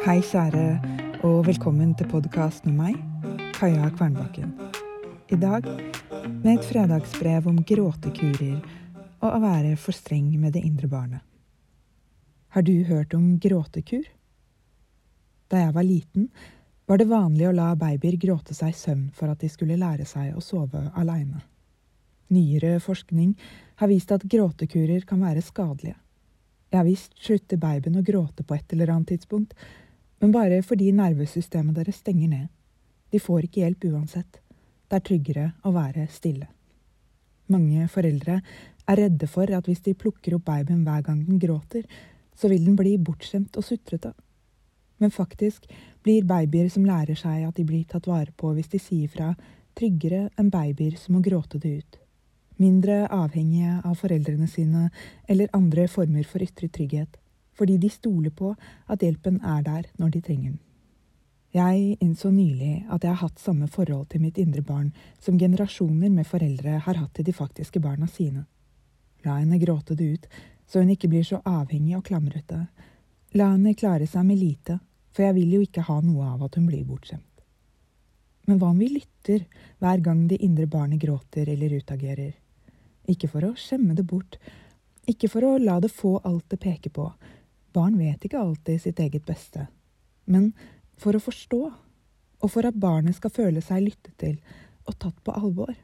Hei, kjære, og velkommen til podkast med meg, Kaja Kvernbakken. I dag med et fredagsbrev om gråtekurer og å være for streng med det indre barnet. Har du hørt om gråtekur? Da jeg var liten, var det vanlig å la babyer gråte seg i søvn for at de skulle lære seg å sove aleine. Nyere forskning har vist at gråtekurer kan være skadelige. Ja visst slutter babyen å gråte på et eller annet tidspunkt, men bare fordi nervesystemet deres stenger ned. De får ikke hjelp uansett. Det er tryggere å være stille. Mange foreldre er redde for at hvis de plukker opp babyen hver gang den gråter, så vil den bli bortskjemt og sutrete. Men faktisk blir babyer som lærer seg at de blir tatt vare på hvis de sier fra, tryggere enn babyer som må gråte det ut. Mindre avhengige av foreldrene sine eller andre former for ytre trygghet fordi de stoler på at hjelpen er der når de trenger den. Jeg innså nylig at jeg har hatt samme forhold til mitt indre barn som generasjoner med foreldre har hatt til de faktiske barna sine. La henne gråte det ut, så hun ikke blir så avhengig og klamrete. La henne klare seg med lite, for jeg vil jo ikke ha noe av at hun blir bortskjemt. Men hva om vi lytter hver gang det indre barnet gråter eller utagerer? Ikke for å skjemme det bort, ikke for å la det få alt det peker på, Barn vet ikke alltid sitt eget beste. Men for å forstå, og for at barnet skal føle seg lyttet til og tatt på alvor.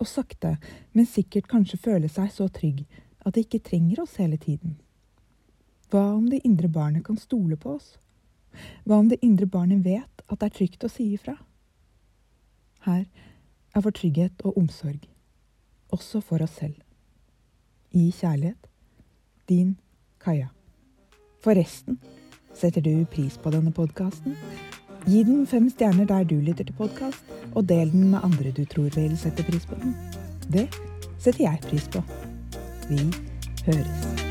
Og sakte, men sikkert kanskje føle seg så trygg at det ikke trenger oss hele tiden. Hva om det indre barnet kan stole på oss? Hva om det indre barnet vet at det er trygt å si ifra? Her er vår trygghet og omsorg, også for oss selv. I kjærlighet, din Kaja. Forresten, setter du pris på denne podkasten? Gi den fem stjerner der du lytter til podkast, og del den med andre du tror vil sette pris på den. Det setter jeg pris på. Vi høres.